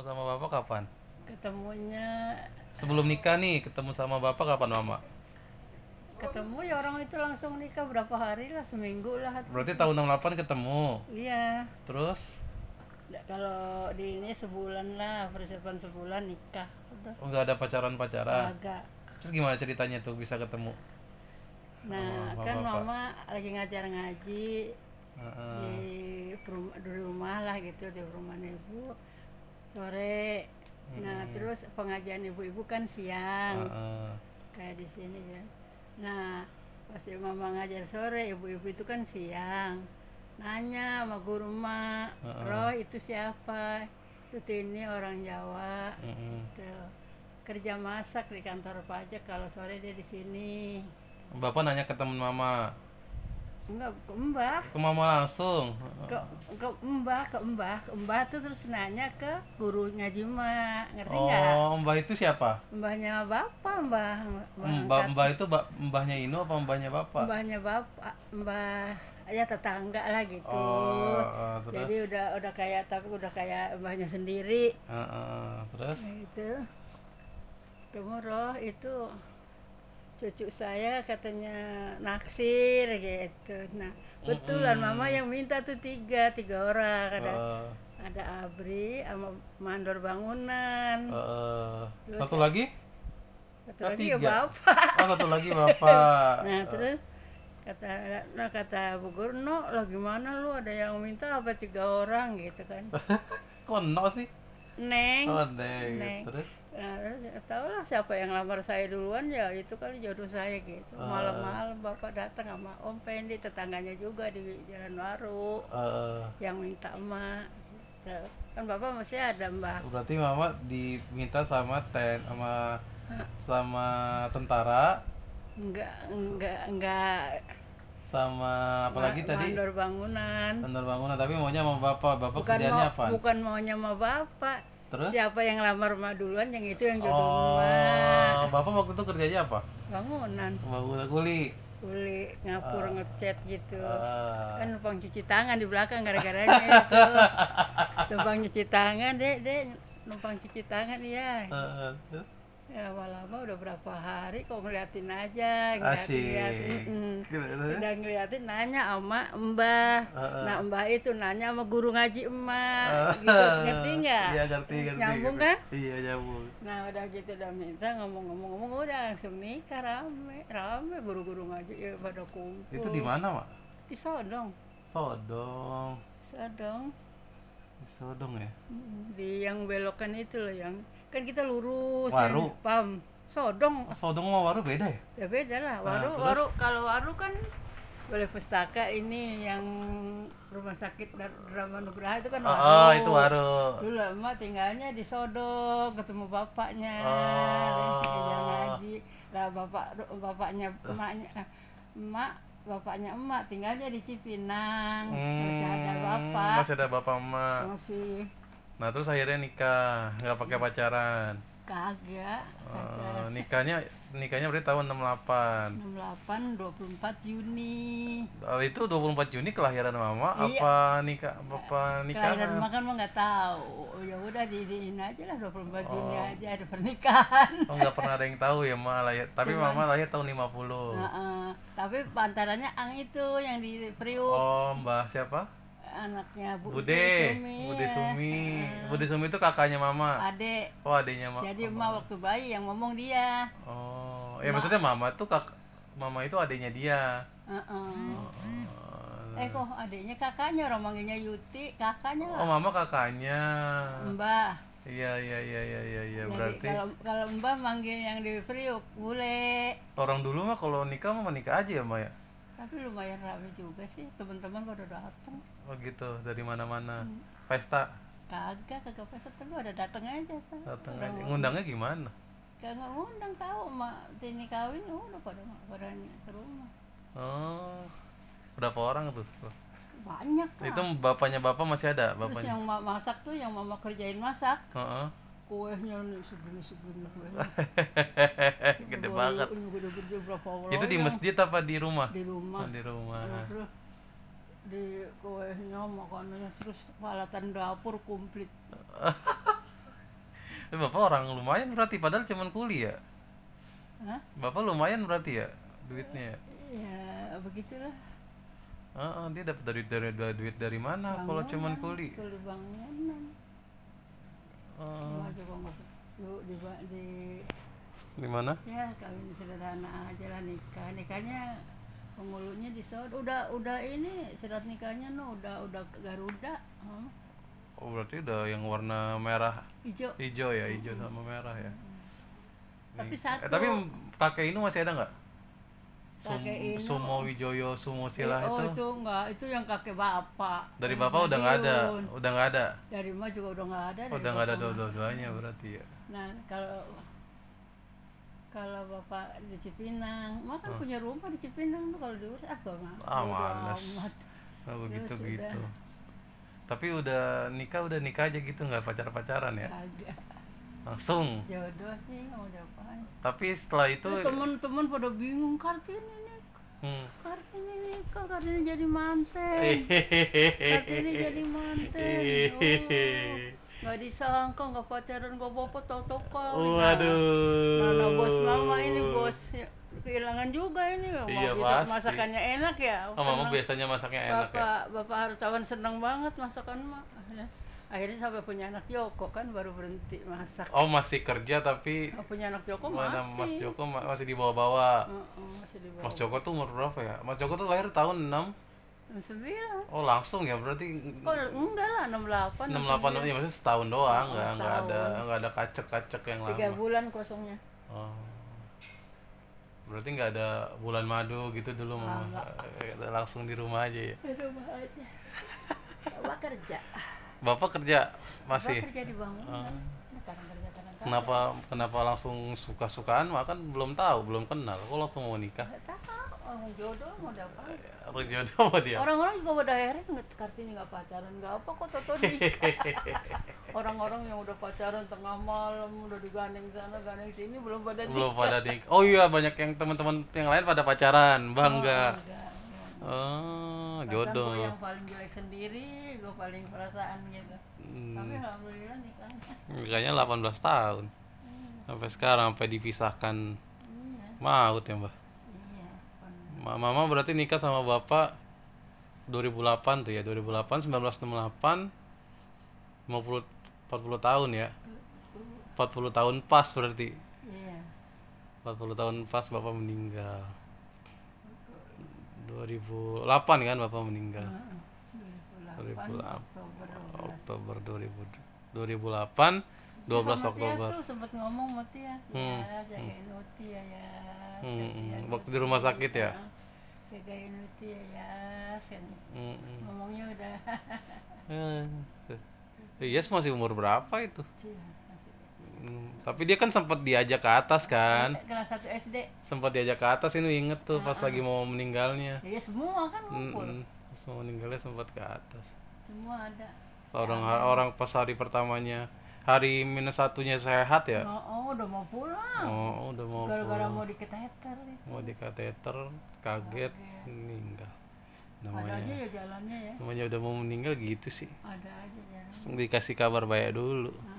sama bapak kapan? ketemunya Sebelum nikah nih ketemu sama bapak kapan mama? ketemu ya orang itu langsung nikah berapa hari lah seminggu lah Berarti tahun 68 ketemu. iya Terus kalau di ini sebulan lah persiapan sebulan nikah udah oh, nggak ada pacaran-pacaran. agak Terus gimana ceritanya tuh bisa ketemu? nah Oh, kan bapak. mama lagi ngajar ngaji di perum- di rumah lah gitu di rumah ibu sore nah terus pengajian ibu-ibu kan siang Heeh. kayak di sini ya. Nah, pas mama ngajar sore, ibu-ibu itu kan siang. Nanya sama guru mak, Roh itu siapa? Itu Tini orang Jawa. Heeh. Gitu. Kerja masak di kantor pajak kalau sore dia di sini. Bapak nanya ke temen mama. Enggak, ke Mbah. Ke mama langsung. Ke, ke Mbah, ke Mbah. Ke Mbah tuh terus nanya ke guru ngaji mak. Ngerti nggak? Oh, mbah itu siapa? Mbahnya bapak, Mbah. Mbah Mbah mbah itu ba- mbahnya Ino apa mbahnya bapak? mbahnya bapak mbah ya tetangga lah gitu Oh, oh, terus? jadi udah udah kayak tapi udah kayak mbahnya sendiri Heeh. Terus? Nah, gitu kemudian itu cucu saya katanya naksir gitu nah betulan mama yang minta tuh tiga tiga orang ada Heeh. ada Abri sama mandor bangunan Heeh. Satu lagi? satu Ah, lagi ya bapak Oh, satu lagi bapak. Nah terus kata nah kata Bu Guru no lah gimana lu ada yang minta apa tiga orang gitu kan Kok no sih? Neng Oh, neng. Neng. Terus? Nah, terus tahu lah siapa yang lamar saya duluan ya itu kali jodoh saya gitu. Malam-malam bapak datang sama Om Pendi tetangganya juga di Jalan Baru eh, yang minta emak gitu. kan bapak masih ada mbak. Berarti mama diminta sama ten sama sama tentara? Enggak enggak enggak. Sama apalagi tadi? mandor bangunan. Bandar bangunan tapi maunya sama bapak. Bapak bukan kerjanya mau, apa? bukan maunya sama bapak Terus? siapa yang lamar emak duluan yang itu yang jodoh emak. oh bapak waktu itu kerjanya apa? Bangunan. Bangunan kuli. Kuli ngapur ngecat gitu. Ah. kan numpang cuci tangan di belakang gara-garanya itu. Numpang cuci tangan deh deh numpang cuci tangan ya Eh, terus? Ya lama-lama udah berapa hari kok ngeliatin aja ngeliatin mm. Udah ngeliatin nanya sama mbah. Nah mbah itu nanya sama guru ngaji emak. Gitu ngerti nggak? Iya ngerti ngerti nyambung ngerti. kan? Iya nyambung. Nah udah gitu udah minta ngomong-ngomong-ngomong udah langsung nikah rame rame. Guru-guru ngaji ya pada kumpul. Itu di mana mak? Di Sodong. Sodong. Sodong. Di Sodong ya? Di yang belokan itu loh yang kan kita lurus Waru. yang pam Sodong. Sodong sama Waru beda ya? Ya beda lah. Nah, waru terus? waru kalau waru kan boleh pustaka ini yang rumah sakit Drama Nugraha itu kan oh, waru. oh, itu Waru. Dulu emak tinggalnya di Sodong ketemu bapaknya. Oh. ngaji. Lah bapak bapaknya emaknya emak bapaknya emak tinggalnya di Cipinang. Masih ada bapak. Hmm, masih ada bapak emak. Masih nah terus akhirnya nikah nggak pakai pacaran. Kagak Eh, nikahnya nikahnya berarti tahun 68 68 24 Juni. Oh, itu 24 Juni kelahiran mama Iya. apa nikah apa kelahiran nikahan makan mah nggak tahu. Ya udah didiin aja lah 24 Juni aja ada pernikahan. Oh nggak pernah ada yang tahu ya ma lahir tapi mama lahir tahun 50 Heeh. tapi pantarannya ang itu yang di Priuk. Oh mbah siapa anaknya Bu Bude. Sumi, Bude ya. Sumi Bude Sumi itu kakaknya mama? Adek oh adiknya mama jadi emak waktu bayi yang ngomong dia. Oh ya maksudnya mama tuh kak mama itu adiknya dia. Heeh. oh, eh kok adiknya kakaknya? Orang manggilnya Yuti kakaknya oh lah mama kakaknya. Mbah. Iya iya iya iya iya Jadi berarti kalau kalau Mbah manggil yang di Priuk bule. Orang dulu mah kalau nikah mah nikah aja ya ma ya tapi lumayan rame juga sih teman-teman pada datang oh gitu dari mana-mana. Hmm. pesta? Kagak kagak peset tapi ada datang aja kan datang aja. ngundangnya gimana? Kagak ngundang tahu mak tini kawin udah pada pada ke rumah. Oh berapa orang tuh banyak lah itu bapaknya bapak masih ada? Terus bapaknya? yang ma- masak tuh yang mama kerjain masak. Heeh. Kuenya nih segini segini kuenya gede banget gede-gede berapa orang itu di masjid apa di rumah di rumah Oh, di rumah Nah, terus di kuenya makanannya terus peralatan dapur komplit Eh, bapak orang lumayan berarti padahal cuman kuliah. Hah? Bapak lumayan berarti ya duitnya. ya? ya begitulah Heeh, dia dapat dari dari dari duit dari mana kalau cuman kuli? kuli bangunan Oh, Cuma juga nggak yuk di, di di mana? ya kawin sederhana aja lah nikah nikahnya penghulunya di Saudi udah udah ini surat nikahnya no udah udah Garuda huh? Oh, berarti udah yang warna merah hijau hijau ya, hijau sama merah ya. tapi Nih. satu Eh, tapi kakek ini masih ada nggak? Sum. Sumo Wijoyo Sumo Silah oh itu itu enggak itu yang kakek bapak dari bapak udah nggak ada, udah nggak ada. dari emak juga udah nggak ada Oh, udah nggak ada mah. dua-duanya berarti ya. nah kalau kalau bapak di Cipinang mak kan punya rumah di Cipinang tuh kalau diurus ah gak mau Ah. Oh, begitu sudah. gitu. Tapi udah nikah udah nikah aja gitu nggak pacar-pacaran ya? Kagak. Langsung. jodoh sih nggak mau diapain Tapi setelah itu Terus temen-temen pada bingung kartini nih hmm. kartini nikah kartini jadi manten Hehehe. kartini jadi manten oh, nggak disangka nggak pacaran nggak bapak tau-tau kawin Waduh. Nah, nah, bos mama ini bos ya, kehilangan juga ini Mau Iya, pasti. masakannya enak ya Oh, mama biasanya masaknya enak ya. bapak bapak hartawan senang banget masakan mah akhirnya, sampai punya anak Joko kan baru berhenti masak Oh, masih kerja tapi Oh, punya anak Joko mana masih Mas Joko ma- masih dibawa-bawa. Heeh, masih di Mas Joko tuh umur berapa ya? Mas Joko tuh lahir tahun 6. sembilan Oh, langsung ya berarti oh enggak lah enam delapan 68 ya maksudnya setahun doang, Oh, nggak nggak ada setahun. nggak ada kacek-kacek yang tiga lama. bulan kosongnya Oh. Berarti nggak ada bulan madu gitu dulu mama. Langsung di rumah aja ya. di rumah aja bapak kerja Bapak kerja masih. bapak kerja di bangunan kadang Kenapa kenapa langsung suka-sukaan mah kan belum tahu, belum kenal. Kok langsung mau nikah? tahu orang jodoh mau dapat Aku jodoh sama dia. orang-orang juga pada akhirnya nggak kartini nggak pacaran nggak apa kok toto nikah orang-orang yang udah pacaran tengah malam udah digandeng sana gandeng sini belum pada Belum pada nikah. Oh iya banyak yang teman-teman yang lain pada pacaran, bangga. Enggak. Oh, jodoh. gue yang paling jelek sendiri gue paling perasaan gitu. Hmm, tapi alhamdulillah nikahnya nikahnya 18 tahun. Sampai sekarang sampai dipisahkan iya. maut ya, Mbak. iya Mama berarti nikah sama bapak 2008 tuh ya? 2008 1968 50 40 tahun ya? 40 tahun pas berarti. Iya. 40 tahun pas bapak meninggal 2008 kan bapak meninggal Heeh. 2008 Oktober 12 Oktober 2000 2008 12 Sama Oktober tuh sempet ngomong sama Tias Hmm, ya jagain Uti ya ya Hmm, kasihan hmm. Waktu Uti, di rumah sakit ya? jagain Uti ya ya kan Mm, mm. ngomongnya udah Eh, Yes masih umur berapa itu masih. Hmm, tapi dia kan sempat diajak ke atas kan? Kelas 1 SD sempat diajak ke atas ini inget tuh pas lagi mau meninggalnya. Ya semua kan Mm, ngumpul. Mm. Pas mau meninggalnya sempat ke atas. Semua ada. Orang orang pas hari pertamanya hari minus satunya sehat ya? Oh, oh, udah mau pulang. Oh udah mau gara-gara mau diketeter itu. Mau di kateter kaget meninggal. Ada namanya aja ya jalannya ya. namanya udah mau meninggal gitu sih. Ada aja jalan dikasih kabar baik dulu. Ah,